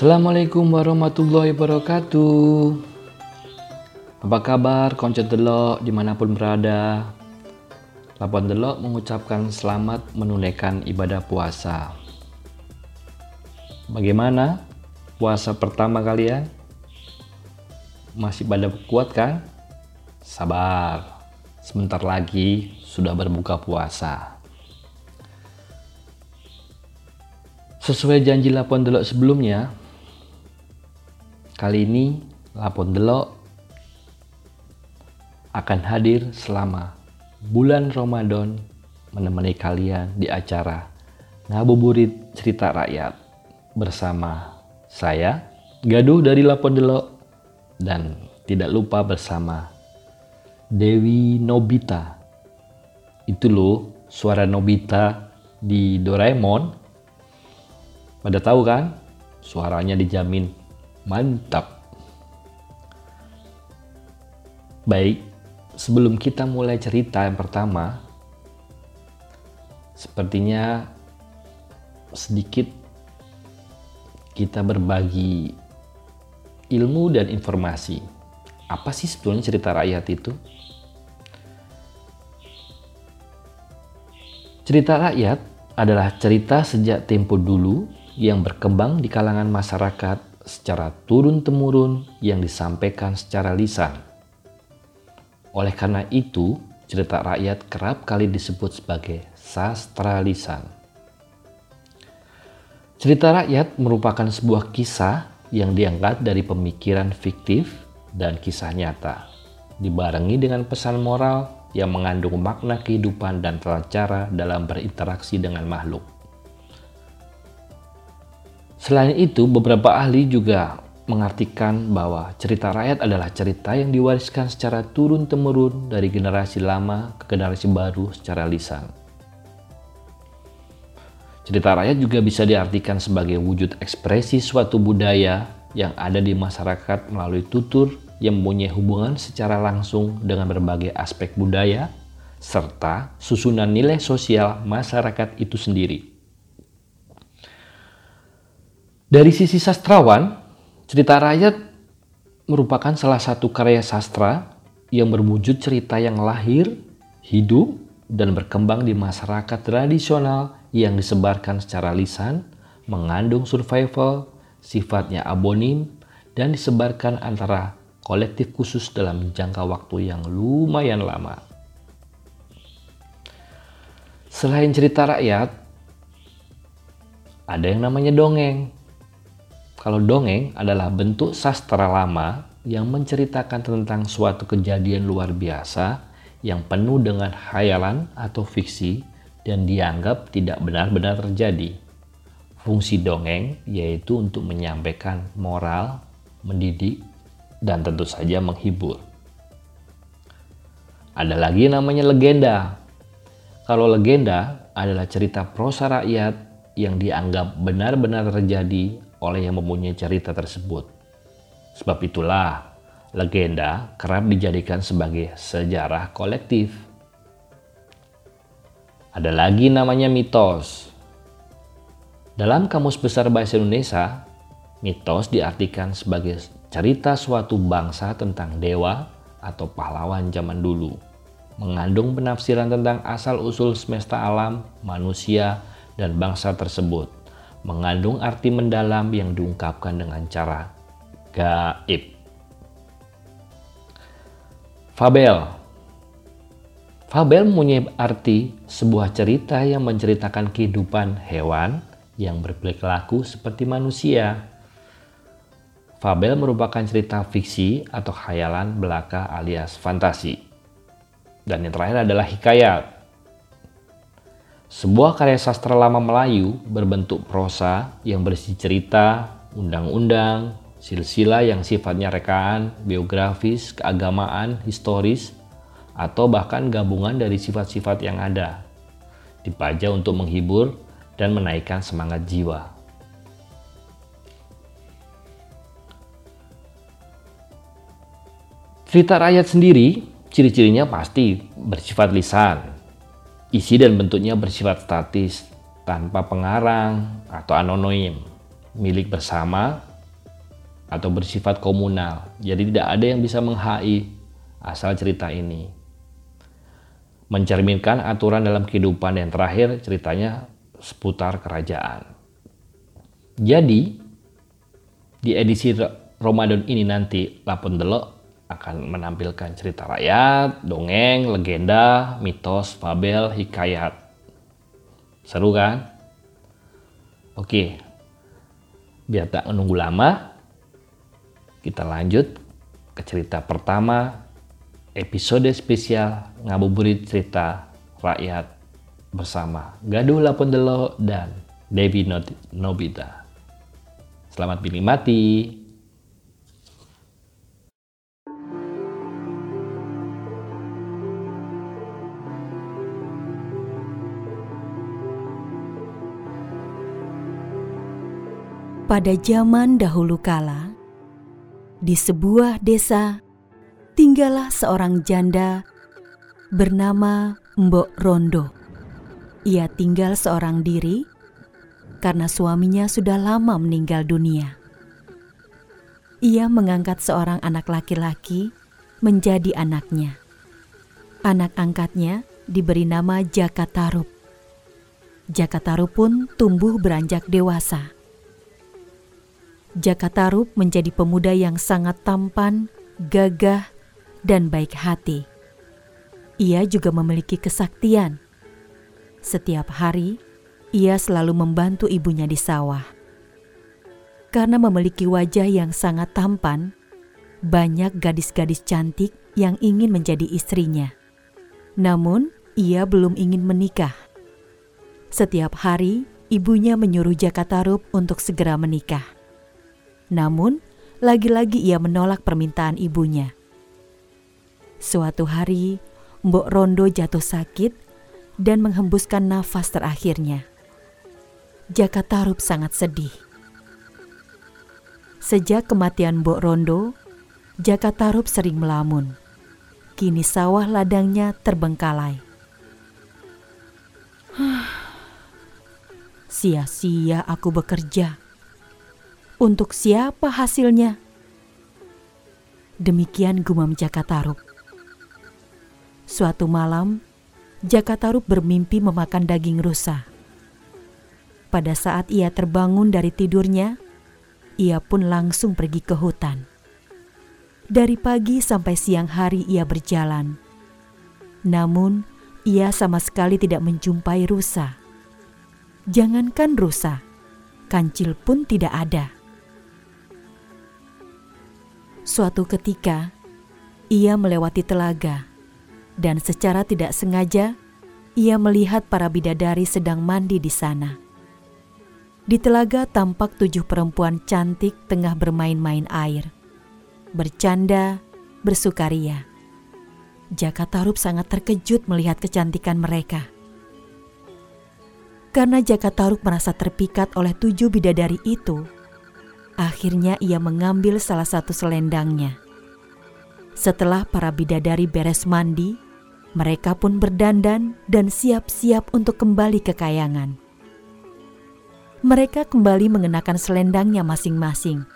Assalamualaikum warahmatullahi wabarakatuh. Apa kabar konco delok di mana pun berada? Lapan delok mengucapkan selamat menunaikan ibadah puasa. Bagaimana puasa pertama kalian? Masih pada kuat kan? Sabar, sebentar lagi sudah berbuka puasa. Sesuai janji Lapon Delok sebelumnya, kali ini Lapon Delok akan hadir selama bulan Ramadan menemani kalian di acara Ngabuburit Cerita Rakyat bersama saya, Gaduh dari Lapon Delok, dan tidak lupa bersama Dewi Nobita. Itu loh suara Nobita di Doraemon pada tahu kan? Suaranya dijamin mantap. Baik, sebelum kita mulai cerita yang pertama, sepertinya sedikit kita berbagi ilmu dan informasi. Apa sih sebetulnya cerita rakyat itu? Cerita rakyat adalah cerita sejak tempo dulu yang berkembang di kalangan masyarakat secara turun-temurun yang disampaikan secara lisan. Oleh karena itu, cerita rakyat kerap kali disebut sebagai sastra lisan. Cerita rakyat merupakan sebuah kisah yang diangkat dari pemikiran fiktif dan kisah nyata, dibarengi dengan pesan moral yang mengandung makna kehidupan dan cara dalam berinteraksi dengan makhluk. Selain itu, beberapa ahli juga mengartikan bahwa cerita rakyat adalah cerita yang diwariskan secara turun-temurun dari generasi lama ke generasi baru secara lisan. Cerita rakyat juga bisa diartikan sebagai wujud ekspresi suatu budaya yang ada di masyarakat melalui tutur yang mempunyai hubungan secara langsung dengan berbagai aspek budaya serta susunan nilai sosial masyarakat itu sendiri. Dari sisi sastrawan, cerita rakyat merupakan salah satu karya sastra yang berwujud cerita yang lahir, hidup, dan berkembang di masyarakat tradisional yang disebarkan secara lisan, mengandung survival, sifatnya abonim, dan disebarkan antara kolektif khusus dalam jangka waktu yang lumayan lama. Selain cerita rakyat, ada yang namanya dongeng kalau dongeng adalah bentuk sastra lama yang menceritakan tentang suatu kejadian luar biasa yang penuh dengan khayalan atau fiksi dan dianggap tidak benar-benar terjadi. Fungsi dongeng yaitu untuk menyampaikan moral, mendidik, dan tentu saja menghibur. Ada lagi namanya legenda. Kalau legenda adalah cerita prosa rakyat yang dianggap benar-benar terjadi oleh yang mempunyai cerita tersebut. Sebab itulah legenda kerap dijadikan sebagai sejarah kolektif. Ada lagi namanya mitos. Dalam Kamus Besar Bahasa Indonesia, mitos diartikan sebagai cerita suatu bangsa tentang dewa atau pahlawan zaman dulu, mengandung penafsiran tentang asal-usul semesta alam, manusia, dan bangsa tersebut mengandung arti mendalam yang diungkapkan dengan cara gaib. Fabel Fabel mempunyai arti sebuah cerita yang menceritakan kehidupan hewan yang berperilaku seperti manusia. Fabel merupakan cerita fiksi atau khayalan belaka alias fantasi. Dan yang terakhir adalah hikayat sebuah karya sastra lama Melayu berbentuk prosa yang berisi cerita, undang-undang, silsilah yang sifatnya rekaan, biografis, keagamaan, historis, atau bahkan gabungan dari sifat-sifat yang ada. Dipajang untuk menghibur dan menaikkan semangat jiwa. Cerita rakyat sendiri, ciri-cirinya pasti bersifat lisan, Isi dan bentuknya bersifat statis, tanpa pengarang atau anonim, milik bersama atau bersifat komunal. Jadi tidak ada yang bisa menghai asal cerita ini. Mencerminkan aturan dalam kehidupan yang terakhir ceritanya seputar kerajaan. Jadi di edisi Ramadan ini nanti Lapon Delok akan menampilkan cerita rakyat, dongeng, legenda, mitos, fabel, hikayat. Seru kan? Oke, biar tak menunggu lama, kita lanjut ke cerita pertama episode spesial ngabuburit cerita rakyat bersama Gaduh Lapondelo dan Devi Nobita. Selamat menikmati. Pada zaman dahulu kala, di sebuah desa, tinggallah seorang janda bernama Mbok Rondo. Ia tinggal seorang diri karena suaminya sudah lama meninggal dunia. Ia mengangkat seorang anak laki-laki menjadi anaknya. Anak angkatnya diberi nama Jaka Tarub. Jaka Tarub pun tumbuh beranjak dewasa Jaka Tarub menjadi pemuda yang sangat tampan, gagah, dan baik hati. Ia juga memiliki kesaktian. Setiap hari, ia selalu membantu ibunya di sawah. Karena memiliki wajah yang sangat tampan, banyak gadis-gadis cantik yang ingin menjadi istrinya. Namun, ia belum ingin menikah. Setiap hari, ibunya menyuruh Jaka Tarub untuk segera menikah. Namun, lagi-lagi ia menolak permintaan ibunya. Suatu hari, Mbok Rondo jatuh sakit dan menghembuskan nafas terakhirnya. Jaka Tarub sangat sedih. Sejak kematian Mbok Rondo, Jaka Tarub sering melamun. Kini sawah ladangnya terbengkalai. Sia-sia aku bekerja untuk siapa hasilnya? Demikian gumam Jakatarub. Suatu malam, Jakatarub bermimpi memakan daging rusa. Pada saat ia terbangun dari tidurnya, ia pun langsung pergi ke hutan. Dari pagi sampai siang hari ia berjalan. Namun, ia sama sekali tidak menjumpai rusa. Jangankan rusa, kancil pun tidak ada. Suatu ketika, ia melewati telaga, dan secara tidak sengaja ia melihat para bidadari sedang mandi di sana. Di telaga tampak tujuh perempuan cantik tengah bermain-main air, bercanda, bersukaria. Jaka Tarub sangat terkejut melihat kecantikan mereka. Karena Jaka Tarub merasa terpikat oleh tujuh bidadari itu, Akhirnya ia mengambil salah satu selendangnya. Setelah para bidadari beres mandi, mereka pun berdandan dan siap-siap untuk kembali ke kayangan. Mereka kembali mengenakan selendangnya masing-masing.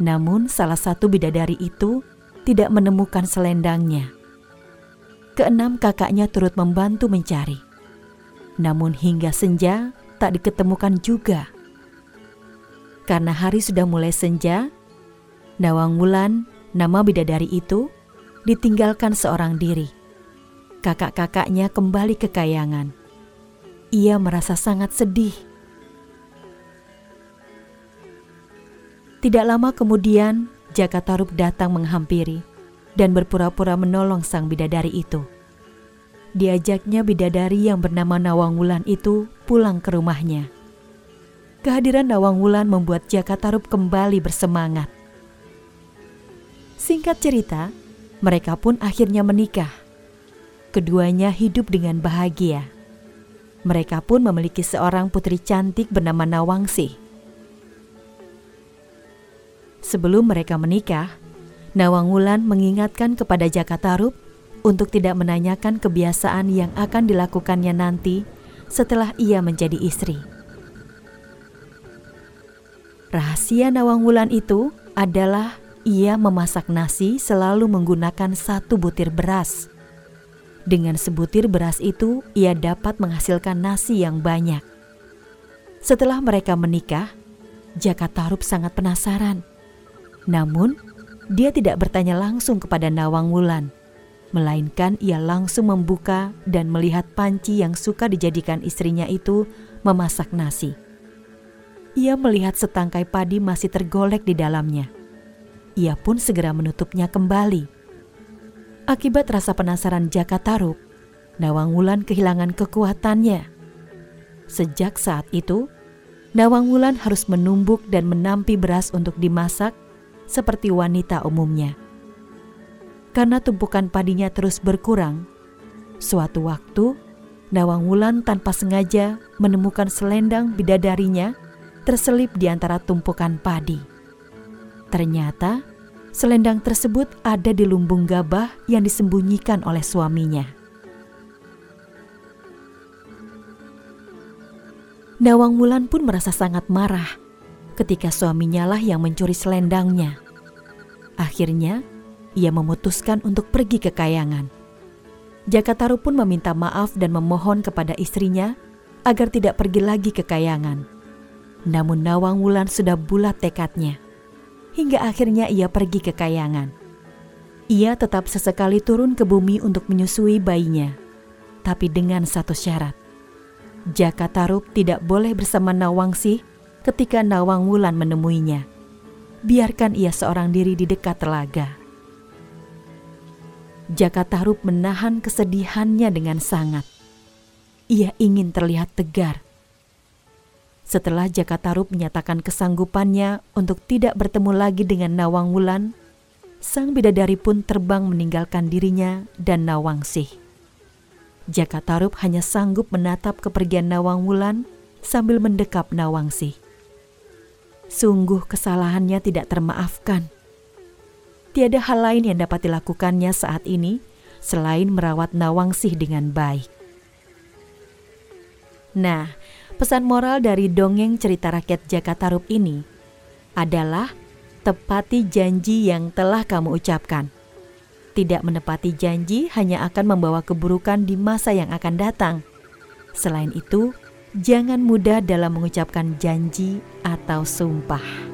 Namun salah satu bidadari itu tidak menemukan selendangnya. Keenam kakaknya turut membantu mencari. Namun hingga senja tak diketemukan juga. Karena hari sudah mulai senja, Nawang Wulan, nama bidadari itu, ditinggalkan seorang diri. Kakak-kakaknya kembali ke kayangan. Ia merasa sangat sedih. Tidak lama kemudian, Jaka Tarub datang menghampiri dan berpura-pura menolong sang bidadari itu. Diajaknya bidadari yang bernama Nawang Wulan itu pulang ke rumahnya. Kehadiran Nawang Wulan membuat Jaka Tarub kembali bersemangat. Singkat cerita, mereka pun akhirnya menikah. Keduanya hidup dengan bahagia. Mereka pun memiliki seorang putri cantik bernama Nawangsi. Sebelum mereka menikah, Nawang Wulan mengingatkan kepada Jaka Tarub untuk tidak menanyakan kebiasaan yang akan dilakukannya nanti setelah ia menjadi istri. Rahasia Nawang Wulan itu adalah ia memasak nasi selalu menggunakan satu butir beras. Dengan sebutir beras itu, ia dapat menghasilkan nasi yang banyak. Setelah mereka menikah, Jaka Tarub sangat penasaran. Namun, dia tidak bertanya langsung kepada Nawang Wulan, melainkan ia langsung membuka dan melihat panci yang suka dijadikan istrinya itu memasak nasi. Ia melihat setangkai padi masih tergolek di dalamnya ia pun segera menutupnya kembali. Akibat rasa penasaran Jaka Tarub, Nawang Wulan kehilangan kekuatannya. Sejak saat itu, Nawang Wulan harus menumbuk dan menampi beras untuk dimasak seperti wanita umumnya. Karena tumpukan padinya terus berkurang, suatu waktu Nawang Wulan tanpa sengaja menemukan selendang bidadarinya terselip di antara tumpukan padi. Ternyata selendang tersebut ada di lumbung gabah yang disembunyikan oleh suaminya. Nawang Wulan pun merasa sangat marah ketika suaminya lah yang mencuri selendangnya. Akhirnya, ia memutuskan untuk pergi ke kayangan. Jakataru pun meminta maaf dan memohon kepada istrinya agar tidak pergi lagi ke kayangan. Namun Nawang Wulan sudah bulat tekadnya hingga akhirnya ia pergi ke kayangan. Ia tetap sesekali turun ke bumi untuk menyusui bayinya, tapi dengan satu syarat. Jaka Tarub tidak boleh bersama Nawangsi ketika Nawang Wulan menemuinya. Biarkan ia seorang diri di dekat telaga. Jaka Tarub menahan kesedihannya dengan sangat. Ia ingin terlihat tegar setelah Jaka Tarub menyatakan kesanggupannya untuk tidak bertemu lagi dengan Nawang Wulan, sang bidadari pun terbang meninggalkan dirinya dan Nawang Sih. Jaka Tarub hanya sanggup menatap kepergian Nawang Wulan sambil mendekap Nawang Sih. Sungguh kesalahannya tidak termaafkan. Tiada hal lain yang dapat dilakukannya saat ini selain merawat Nawang Sih dengan baik. Nah, Pesan moral dari dongeng cerita rakyat Jakatarup ini adalah tepati janji yang telah kamu ucapkan. Tidak menepati janji hanya akan membawa keburukan di masa yang akan datang. Selain itu, jangan mudah dalam mengucapkan janji atau sumpah.